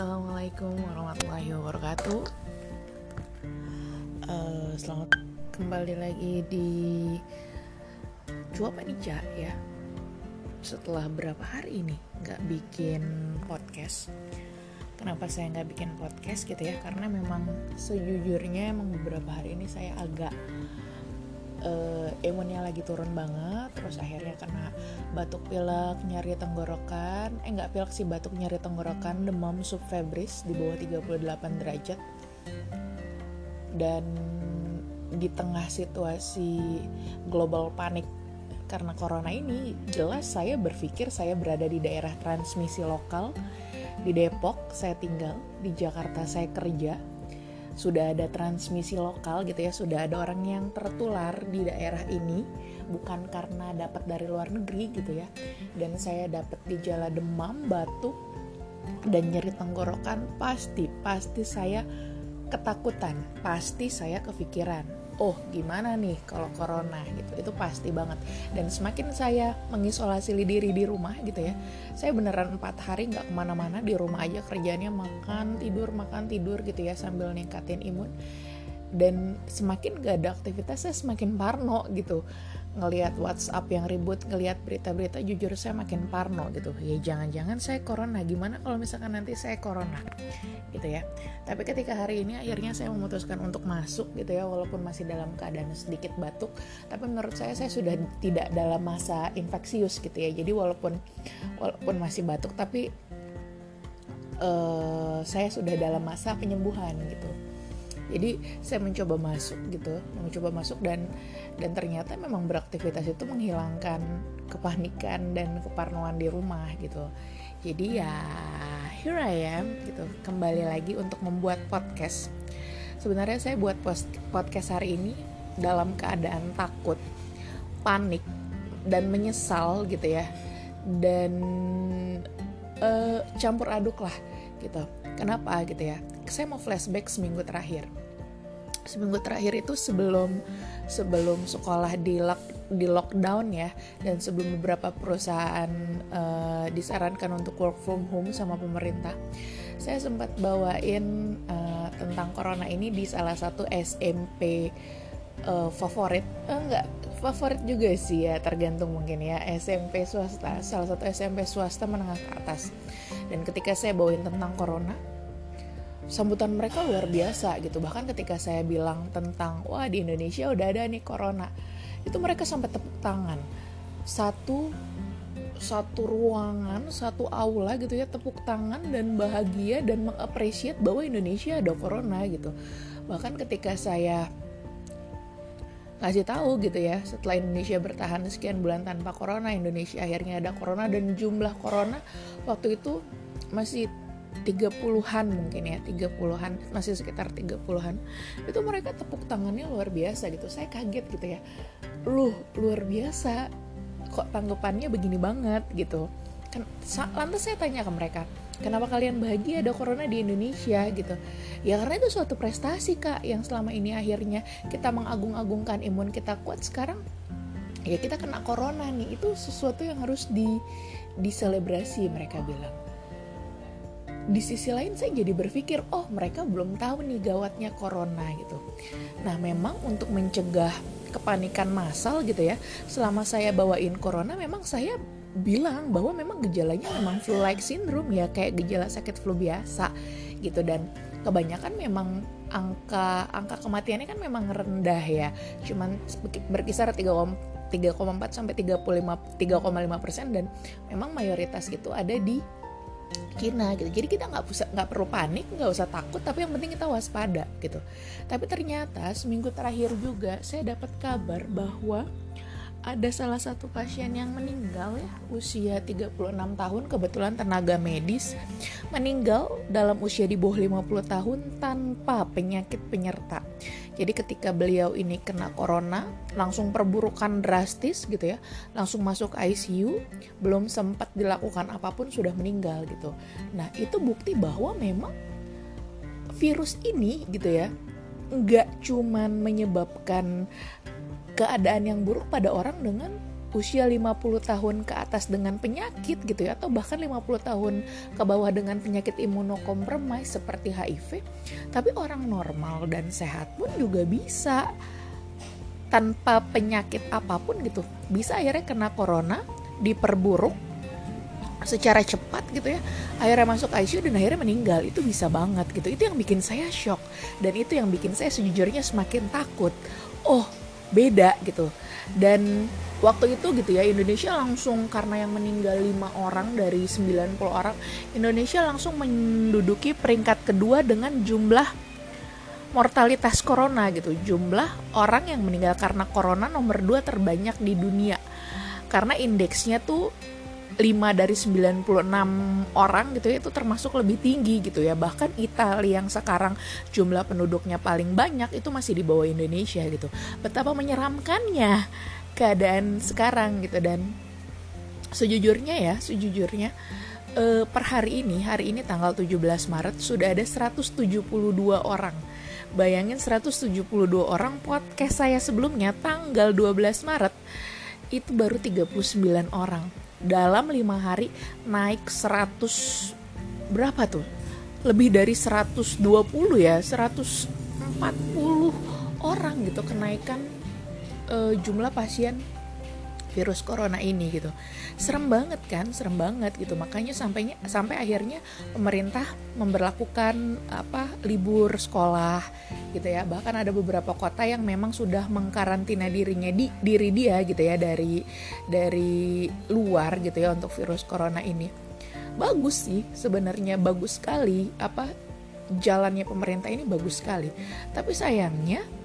Assalamualaikum warahmatullahi wabarakatuh. Uh, selamat kembali lagi di Cuap Nica ya. Setelah berapa hari ini nggak bikin podcast. Kenapa saya nggak bikin podcast gitu ya? Karena memang sejujurnya emang beberapa hari ini saya agak uh, imunnya lagi turun banget terus akhirnya kena batuk pilek nyari tenggorokan. Eh nggak pilek sih batuk nyari tenggorokan demam subfebris di bawah 38 derajat. Dan di tengah situasi global panik karena corona ini jelas saya berpikir saya berada di daerah transmisi lokal. Di Depok saya tinggal di Jakarta saya kerja sudah ada transmisi lokal gitu ya sudah ada orang yang tertular di daerah ini bukan karena dapat dari luar negeri gitu ya. Dan saya dapat gejala demam batuk dan nyeri tenggorokan pasti pasti saya ketakutan pasti saya kepikiran oh gimana nih kalau corona gitu. Itu pasti banget. Dan semakin saya mengisolasi diri di rumah gitu ya saya beneran empat hari nggak ke mana-mana di rumah aja kerjanya makan tidur makan tidur gitu ya sambil ningkatin imun. Dan semakin gak ada aktivitas saya semakin parno gitu ngelihat WhatsApp yang ribut, ngelihat berita-berita jujur saya makin parno gitu. Ya jangan-jangan saya corona, gimana kalau misalkan nanti saya corona gitu ya. Tapi ketika hari ini akhirnya saya memutuskan untuk masuk gitu ya walaupun masih dalam keadaan sedikit batuk, tapi menurut saya saya sudah tidak dalam masa infeksius gitu ya. Jadi walaupun walaupun masih batuk tapi uh, saya sudah dalam masa penyembuhan gitu jadi saya mencoba masuk gitu mencoba masuk dan dan ternyata memang beraktivitas itu menghilangkan kepanikan dan keparnoan di rumah gitu. Jadi ya here I am gitu kembali lagi untuk membuat podcast. Sebenarnya saya buat post podcast hari ini dalam keadaan takut panik dan menyesal gitu ya. Dan uh, campur aduk lah gitu. Kenapa gitu ya? Saya mau flashback seminggu terakhir seminggu terakhir itu sebelum sebelum sekolah di lock, di lockdown ya. Dan sebelum beberapa perusahaan uh, disarankan untuk work from home sama pemerintah. Saya sempat bawain uh, tentang corona ini di salah satu SMP uh, eh, favorit. Uh, enggak favorit juga sih ya tergantung mungkin ya. SMP swasta salah satu SMP swasta menengah ke atas. Dan ketika saya bawain tentang corona sambutan mereka luar biasa gitu. Bahkan ketika saya bilang tentang wah di Indonesia udah ada nih corona itu mereka sampai tepuk tangan. Satu satu ruangan satu aula gitu ya tepuk tangan dan bahagia dan mengapresiat bahwa Indonesia ada corona gitu. Bahkan ketika saya ngasih tahu gitu ya setelah Indonesia bertahan sekian bulan tanpa corona Indonesia akhirnya ada corona dan jumlah corona waktu itu masih 30-an mungkin ya 30-an masih sekitar 30-an itu mereka tepuk tangannya luar biasa gitu. Saya kaget gitu ya. Lu luar biasa. Kok tanggapannya begini banget gitu. Kan lantas saya tanya ke mereka kenapa kalian bahagia ada corona di Indonesia? Gitu. Ya karena itu suatu prestasi kak yang selama ini akhirnya kita mengagung-agungkan imun kita kuat. Sekarang ya kita kena corona nih. Itu sesuatu yang harus di diselebrasi mereka bilang di sisi lain saya jadi berpikir oh mereka belum tahu nih gawatnya corona gitu. Nah memang untuk mencegah kepanikan massal gitu ya selama saya bawain corona memang saya bilang bahwa memang gejalanya memang flu like syndrome ya kayak gejala sakit flu biasa gitu. Dan kebanyakan memang angka angka kematiannya kan memang rendah ya. Cuman berkisar 3,4 sampai 35 3,5 persen dan memang mayoritas itu ada di Cina gitu. Jadi kita nggak usah nggak perlu panik, nggak usah takut, tapi yang penting kita waspada gitu. Tapi ternyata seminggu terakhir juga saya dapat kabar bahwa ada salah satu pasien yang meninggal ya usia 36 tahun kebetulan tenaga medis meninggal dalam usia di bawah 50 tahun tanpa penyakit penyerta. Jadi ketika beliau ini kena corona langsung perburukan drastis gitu ya, langsung masuk ICU, belum sempat dilakukan apa pun sudah meninggal gitu. Nah, itu bukti bahwa memang virus ini gitu ya nggak cuman menyebabkan keadaan yang buruk pada orang dengan usia 50 tahun ke atas dengan penyakit gitu ya atau bahkan 50 tahun ke bawah dengan penyakit imunokompromis seperti HIV tapi orang normal dan sehat pun juga bisa. Tanpa penyakit apa pun gitu bisa akhirnya kena corona diperburuk secara cepat gitu ya akhirnya masuk ICU dan akhirnya meninggal. Itu bisa banget gitu. Itu yang bikin saya shock. Dan itu yang bikin saya sejujurnya semakin takut. Oh beda gitu dan waktu itu gitu ya Indonesia langsung karena yang meninggal lima orang dari 90 orang Indonesia langsung menduduki peringkat kedua dengan jumlah mortalitas corona gitu. Jumlah orang yang meninggal karena corona nomor dua terbanyak di dunia. Karena indeksnya tuh 5 dari 96 orang gitu ya itu termasuk lebih tinggi gitu ya. Bahkan Italia yang sekarang jumlah penduduknya paling banyak itu masih di bawah Indonesia gitu. Betapa menyeramkannya keadaan sekarang gitu. Dan sejujurnya ya sejujurnya eh, per hari ini hari ini tanggal 17 Maret sudah ada 172 orang. Bayangin 172 orang podcast saya sebelumnya tanggal 12 Maret itu baru 39 orang dalam lima hari naik 100 berapa tuh? Lebih dari 120 ya 140 orang gitu kenaikan uh, jumlah pasien virus corona ini gitu. Serem banget kan? Serem banget gitu. Makanya sampainya sampai akhirnya pemerintah memberlakukan apa libur sekolah gitu ya. Bahkan ada beberapa kota yang memang sudah mengkarantina dirinya di diri dia gitu ya dari dari luar gitu ya untuk virus corona ini. Bagus sih sebenarnya bagus sekali apa jalannya pemerintah ini bagus sekali. Tapi sayangnya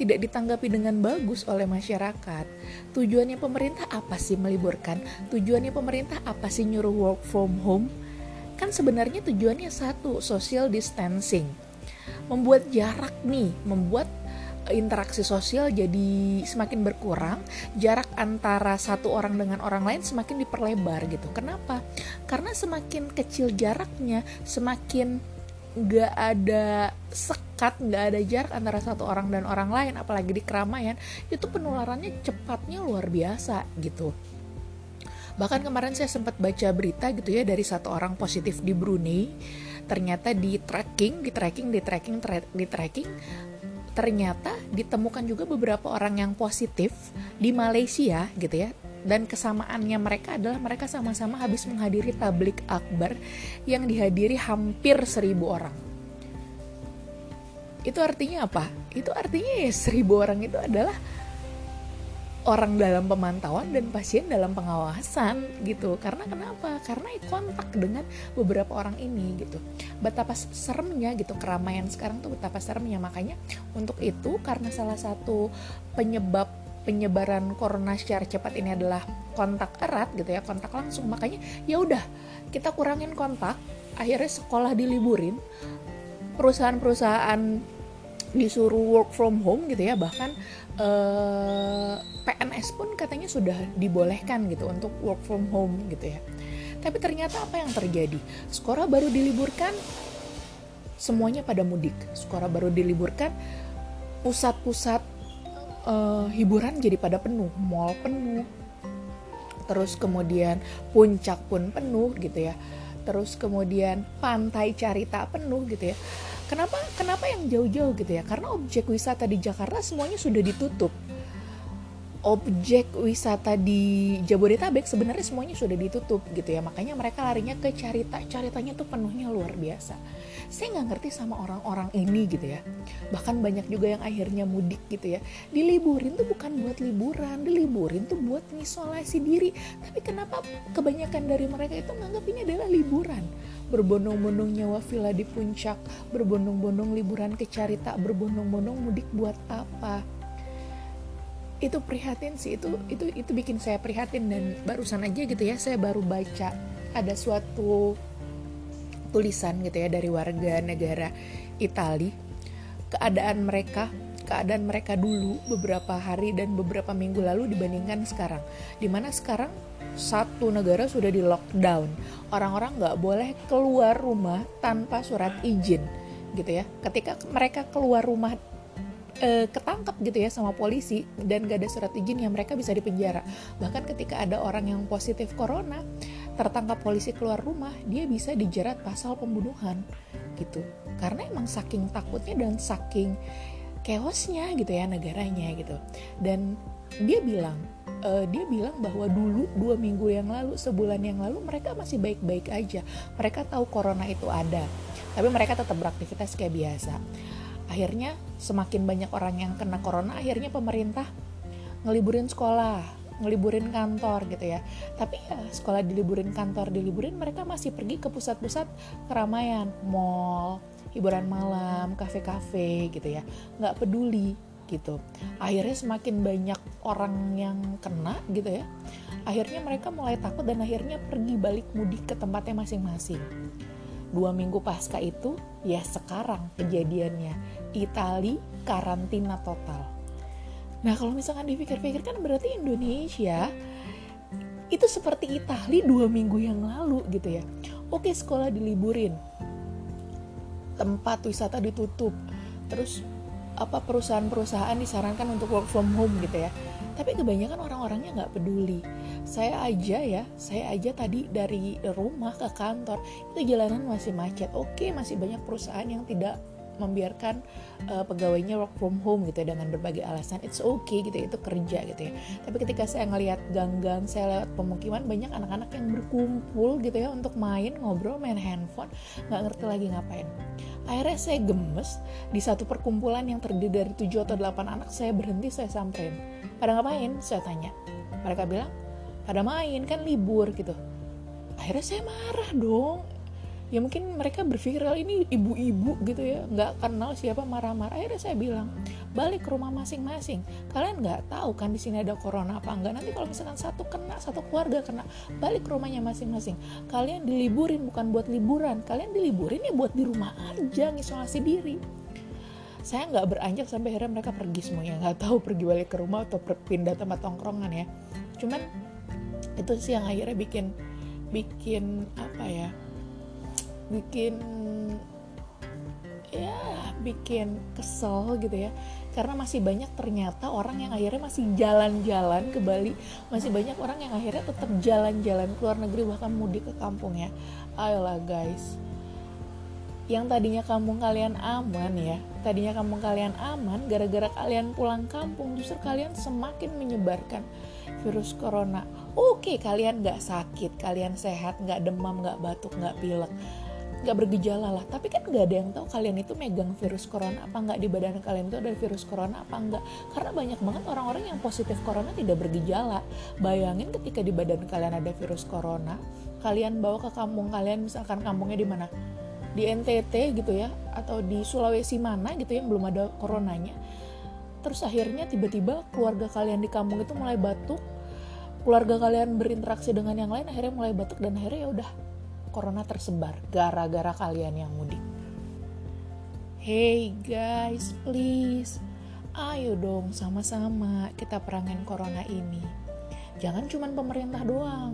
tidak ditanggapi dengan bagus oleh masyarakat. Tujuannya pemerintah apa sih meliburkan? Tujuannya pemerintah apa sih nyuruh work from home? Kan sebenarnya tujuannya satu, social distancing. Membuat jarak nih, membuat interaksi sosial jadi semakin berkurang, jarak antara satu orang dengan orang lain semakin diperlebar gitu. Kenapa? Karena semakin kecil jaraknya, semakin nggak ada sekat nggak ada jarak antara satu orang dan orang lain apalagi di keramaian itu penularannya cepatnya luar biasa gitu. Bahkan kemarin saya sempat baca berita gitu ya dari satu orang positif di Brunei ternyata di tracking di tracking di tracking di tracking ternyata ditemukan juga beberapa orang yang positif di Malaysia gitu ya dan kesamaannya mereka adalah mereka sama-sama habis menghadiri tablik akbar yang dihadiri hampir seribu orang. Itu artinya apa? Itu artinya ya seribu orang itu adalah orang dalam pemantauan dan pasien dalam pengawasan gitu. Karena kenapa? Karena kontak dengan beberapa orang ini gitu. Betapa seremnya gitu keramaian sekarang tuh betapa seremnya makanya untuk itu karena salah satu penyebab penyebaran corona secara cepat ini adalah kontak erat gitu ya kontak langsung. Makanya ya udah kita kurangin kontak akhirnya sekolah diliburin perusahaan-perusahaan disuruh work from home gitu ya bahkan eh, PNS pun katanya sudah dibolehkan gitu untuk work from home gitu ya. Tapi ternyata apa yang terjadi? Sekolah baru diliburkan semuanya pada mudik. Sekolah baru diliburkan pusat-pusat uh, hiburan jadi pada penuh, mall penuh, terus kemudian puncak pun penuh gitu ya, terus kemudian pantai Carita penuh gitu ya. Kenapa kenapa yang jauh-jauh gitu ya? Karena objek wisata di Jakarta semuanya sudah ditutup objek wisata di Jabodetabek sebenarnya semuanya sudah ditutup gitu ya. Makanya mereka larinya ke Carita. Caritanya tuh penuhnya luar biasa. Saya nggak ngerti sama orang-orang ini gitu ya. Bahkan banyak juga yang akhirnya mudik gitu ya. Diliburin tuh bukan buat liburan diliburin tuh buat ngisolasi diri. Tapi kenapa kebanyakan dari mereka itu menganggap ini adalah liburan? Berbondong-bondong nyawa villa di puncak berbondong-bondong liburan ke Carita berbondong-bondong mudik buat apa itu prihatin sih itu itu itu bikin saya prihatin dan barusan aja gitu ya saya baru baca ada suatu tulisan gitu ya dari warga negara Itali. Keadaan mereka keadaan mereka dulu beberapa hari dan beberapa minggu lalu dibandingkan sekarang. Di mana sekarang satu negara sudah di lockdown. Orang-orang nggak boleh keluar rumah tanpa surat izin gitu ya. Ketika mereka keluar rumah uh, ketangkap gitu ya sama polisi dan gak ada surat izin yang mereka bisa dipenjara. Bahkan ketika ada orang yang positif corona tertangkap polisi keluar rumah dia bisa dijerat pasal pembunuhan gitu. Karena emang saking takutnya dan saking chaosnya gitu ya negaranya gitu. Dan dia bilang uh, dia bilang bahwa dulu dua minggu yang lalu sebulan yang lalu mereka masih baik-baik aja. Mereka tahu corona itu ada tapi mereka tetap beraktivitas kayak biasa akhirnya semakin banyak orang yang kena corona akhirnya pemerintah ngeliburin sekolah ngeliburin kantor gitu ya. Tapi ya sekolah diliburin kantor diliburin mereka masih pergi ke pusat-pusat keramaian. Mall hiburan malam kafe-kafe gitu ya. Nggak peduli gitu. Akhirnya semakin banyak orang yang kena gitu ya akhirnya mereka mulai takut dan akhirnya pergi balik mudik ke tempatnya masing-masing dua minggu pasca itu ya sekarang kejadiannya. Itali karantina total. Nah kalau misalkan dipikir-pikir kan berarti Indonesia itu seperti Itali dua minggu yang lalu gitu ya. Oke sekolah diliburin. Tempat wisata ditutup. Terus apa perusahaan-perusahaan disarankan untuk work from home gitu ya. Tapi kebanyakan orang-orangnya nggak peduli. Saya aja ya saya aja tadi dari rumah ke kantor itu jalanan masih macet. Oke masih banyak perusahaan yang tidak membiarkan uh, pegawainya work from home gitu ya dengan berbagai alasan it's okay gitu ya itu kerja gitu ya. Tapi ketika saya ngelihat gang-gang saya lewat pemukiman banyak anak-anak yang berkumpul gitu ya untuk main ngobrol main handphone nggak ngerti lagi ngapain. Akhirnya saya gemes di satu perkumpulan yang terdiri dari 7 atau 8 anak saya berhenti saya samperin. Pada ngapain? Saya tanya. Mereka bilang pada main kan libur gitu. Akhirnya saya marah dong ya mungkin mereka berpikir kalau ini ibu-ibu gitu ya. Nggak kenal siapa marah-marah. Akhirnya saya bilang balik ke rumah masing-masing. Kalian nggak tahu kan di sini ada corona apa enggak nanti kalau misalkan satu kena satu keluarga kena balik ke rumahnya masing-masing. Kalian diliburin bukan buat liburan. Kalian diliburin ya buat di rumah aja ngisolasi diri. Saya nggak beranjak sampai akhirnya mereka pergi semuanya. Nggak tahu pergi balik ke rumah atau pindah tempat tongkrongan ya. Cuman itu sih yang akhirnya bikin bikin apa ya bikin ya bikin kesel gitu ya. Karena masih banyak ternyata orang yang akhirnya masih jalan-jalan ke Bali. Masih banyak orang yang akhirnya tetap jalan-jalan ke luar negeri bahkan mudik ke kampung ya. Ayolah guys. Yang tadinya kampung kalian aman ya tadinya kampung kalian aman gara-gara kalian pulang kampung justru kalian semakin menyebarkan virus corona. Oke kalian nggak sakit kalian sehat nggak demam nggak batuk nggak pilek nggak bergejala lah. Tapi kan nggak ada yang tahu kalian itu megang virus corona apa nggak di badan kalian itu ada virus corona apa enggak karena banyak banget orang-orang yang positif corona tidak bergejala. Bayangin ketika di badan kalian ada virus corona kalian bawa ke kampung kalian misalkan kampungnya di mana? Di NTT gitu ya atau di Sulawesi mana gitu yang belum ada coronanya. Terus akhirnya tiba-tiba keluarga kalian di kampung itu mulai batuk. Keluarga kalian berinteraksi dengan yang lain akhirnya mulai batuk dan akhirnya ya udah corona tersebar gara-gara kalian yang mudik. Hey guys, please, ayo dong sama-sama kita perangin corona ini. Jangan cuma pemerintah doang.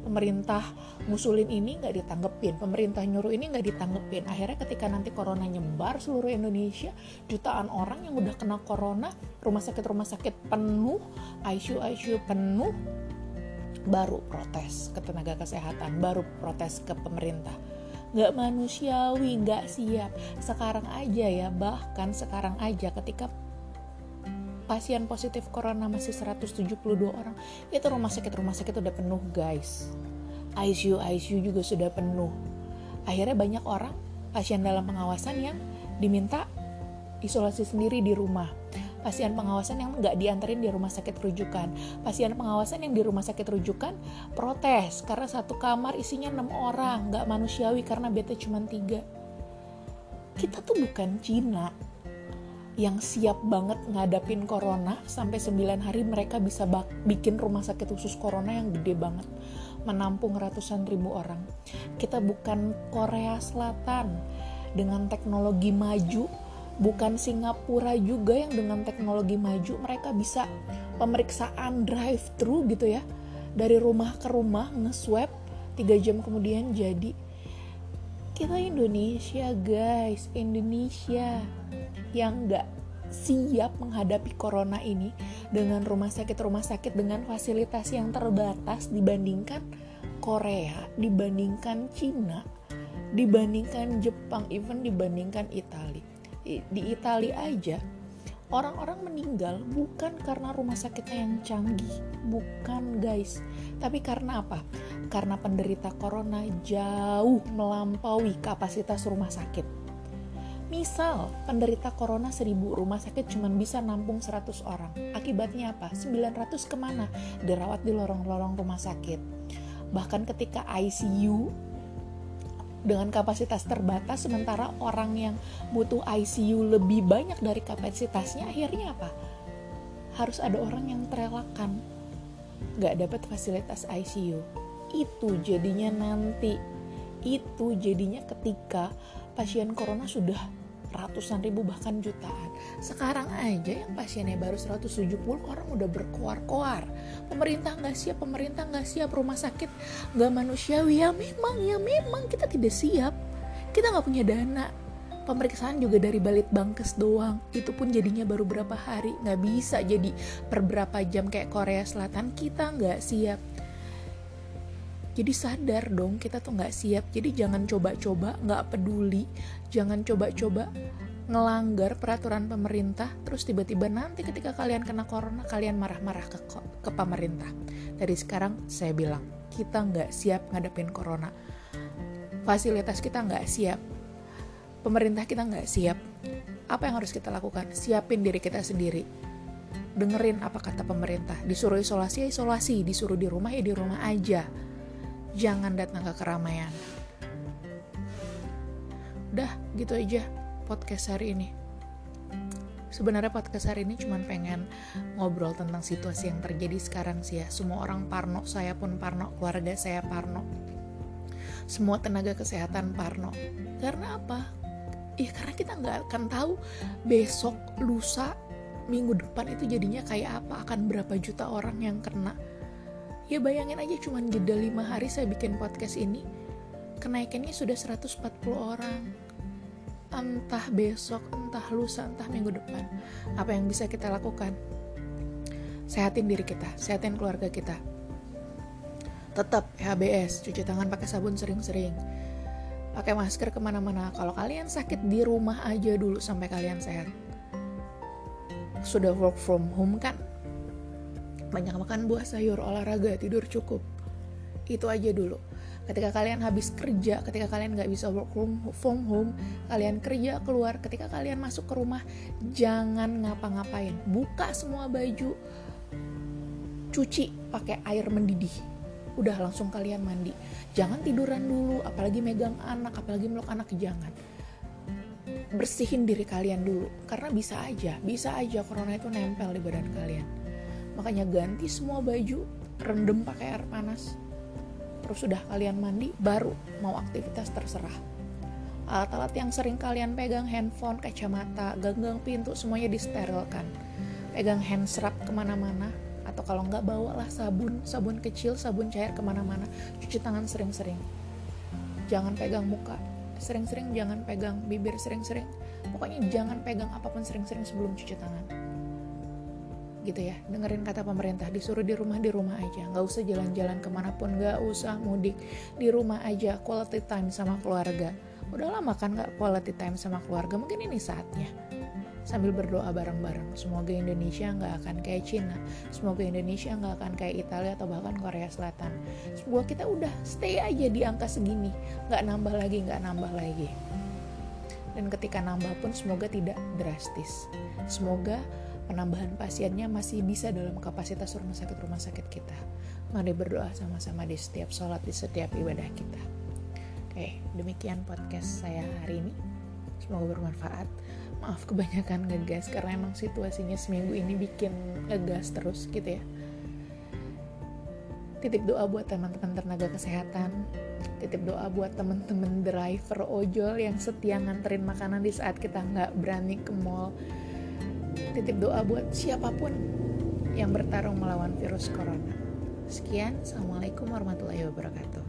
Pemerintah ngusulin ini nggak ditanggepin, pemerintah nyuruh ini nggak ditanggepin. Akhirnya ketika nanti corona nyebar seluruh Indonesia, jutaan orang yang udah kena corona, rumah sakit rumah sakit penuh, ICU ICU penuh, baru protes ke tenaga kesehatan, baru protes ke pemerintah. Nggak manusiawi, nggak siap. Sekarang aja ya, bahkan sekarang aja ketika pasien positif corona masih 172 orang, itu rumah sakit-rumah sakit udah penuh guys. ICU ICU juga sudah penuh. Akhirnya banyak orang pasien dalam pengawasan yang diminta isolasi sendiri di rumah pasien pengawasan yang nggak dianterin di rumah sakit rujukan, pasien pengawasan yang di rumah sakit rujukan protes karena satu kamar isinya enam orang, nggak manusiawi karena bete cuma tiga. Kita tuh bukan Cina yang siap banget ngadapin corona sampai 9 hari mereka bisa bikin rumah sakit khusus corona yang gede banget menampung ratusan ribu orang. Kita bukan Korea Selatan dengan teknologi maju bukan Singapura juga yang dengan teknologi maju mereka bisa pemeriksaan drive thru gitu ya. Dari rumah ke rumah nge-swab 3 jam kemudian jadi. Kita Indonesia guys. Indonesia yang nggak siap menghadapi corona ini dengan rumah sakit-rumah sakit dengan fasilitas yang terbatas dibandingkan Korea, dibandingkan Cina, dibandingkan Jepang, even dibandingkan Italia. Di Italia aja orang-orang meninggal bukan karena rumah sakitnya yang canggih, bukan guys, tapi karena apa? Karena penderita corona jauh melampaui kapasitas rumah sakit. Misal, penderita corona 1000 rumah sakit cuma bisa nampung 100 orang. Akibatnya apa? 900 ke mana? Dirawat di lorong-lorong rumah sakit. Bahkan ketika ICU dengan kapasitas terbatas sementara orang yang butuh ICU lebih banyak dari kapasitasnya akhirnya apa? Harus ada orang yang terelakkan. Nggak dapat fasilitas ICU itu jadinya nanti. Itu jadinya ketika pasien corona sudah ratusan ribu bahkan jutaan. Sekarang aja yang pasiennya baru 170 orang udah berkoar-koar. Pemerintah nggak siap, pemerintah nggak siap, rumah sakit nggak manusiawi. Ya memang, ya memang kita tidak siap. Kita nggak punya dana. Pemeriksaan juga dari balit bangkes doang. Itu pun jadinya baru berapa hari. Nggak bisa jadi per berapa jam kayak Korea Selatan. Kita nggak siap jadi sadar dong kita tuh nggak siap. Jadi jangan coba-coba nggak peduli. Jangan coba-coba ngelanggar peraturan pemerintah terus tiba-tiba nanti ketika kalian kena corona kalian marah-marah ke ke pemerintah. Dari sekarang saya bilang kita nggak siap ngadepin corona. Fasilitas kita nggak siap. Pemerintah kita nggak siap. Apa yang harus kita lakukan? Siapin diri kita sendiri. Dengerin apa kata pemerintah. Disuruh isolasi ya isolasi. Disuruh di rumah ya di rumah aja jangan datang ke keramaian. Udah, gitu aja podcast hari ini. Sebenarnya podcast hari ini cuma pengen ngobrol tentang situasi yang terjadi sekarang sih ya. Semua orang parno, saya pun parno, keluarga saya parno. Semua tenaga kesehatan parno. Karena apa? Ya karena kita nggak akan tahu besok, lusa, minggu depan itu jadinya kayak apa, akan berapa juta orang yang kena ya bayangin aja cuman jeda 5 hari saya bikin podcast ini kenaikannya sudah 140 orang. Entah besok, entah lusa, entah minggu depan. Apa yang bisa kita lakukan? Sehatin diri kita, sehatin keluarga kita. Tetap HBS, cuci tangan pakai sabun sering-sering. Pakai masker ke mana-mana. Kalau kalian sakit di rumah aja dulu sampai kalian sehat. Sudah work from home kan banyak makan buah sayur, olahraga, tidur cukup. Itu aja dulu. Ketika kalian habis kerja, ketika kalian nggak bisa work from home, kalian kerja keluar, ketika kalian masuk ke rumah, jangan ngapa-ngapain. Buka semua baju, cuci pakai air mendidih. Udah langsung kalian mandi. Jangan tiduran dulu, apalagi megang anak, apalagi meluk anak, jangan bersihin diri kalian dulu karena bisa aja bisa aja corona itu nempel di badan kalian makanya ganti semua baju rendem pakai air panas. Terus sudah kalian mandi baru mau aktivitas terserah. Alat-alat yang sering kalian pegang handphone kacamata ganggang pintu semuanya disterilkan. Pegang hand strap ke mana-mana atau kalau nggak bawalah sabun sabun kecil sabun cair ke mana-mana. Cuci tangan sering-sering. Jangan pegang muka. Sering-sering jangan pegang bibir sering-sering. Pokoknya jangan pegang apa pun sering-sering sebelum cuci tangan gitu ya. Dengerin kata pemerintah disuruh di rumah di rumah aja. Nggak usah jalan-jalan ke mana pun nggak usah mudik. Di rumah aja quality time sama keluarga. Udah lama kan nggak quality time sama keluarga? Mungkin ini saatnya. Sambil berdoa bareng-bareng. Semoga Indonesia nggak akan kayak Cina. Semoga Indonesia nggak akan kayak Italia atau bahkan Korea Selatan. Semoga kita udah stay aja di angka segini. Nggak nambah lagi nggak nambah lagi. Dan ketika nambah pun semoga tidak drastis. Semoga penambahan pasiennya masih bisa dalam kapasitas rumah sakit-rumah sakit kita. Mari berdoa sama-sama di setiap sholat, di setiap ibadah kita. Oke, demikian podcast saya hari ini. Semoga bermanfaat. Maaf kebanyakan ngegas karena emang situasinya seminggu ini bikin ngegas terus gitu ya. Titip doa buat teman-teman tenaga kesehatan. Titip doa buat teman-teman driver ojol yang setia nganterin makanan di saat kita nggak berani ke mall titip doa buat siapa pun yang bertarung melawan virus corona. Sekian, Assalamualaikum warahmatullahi wabarakatuh.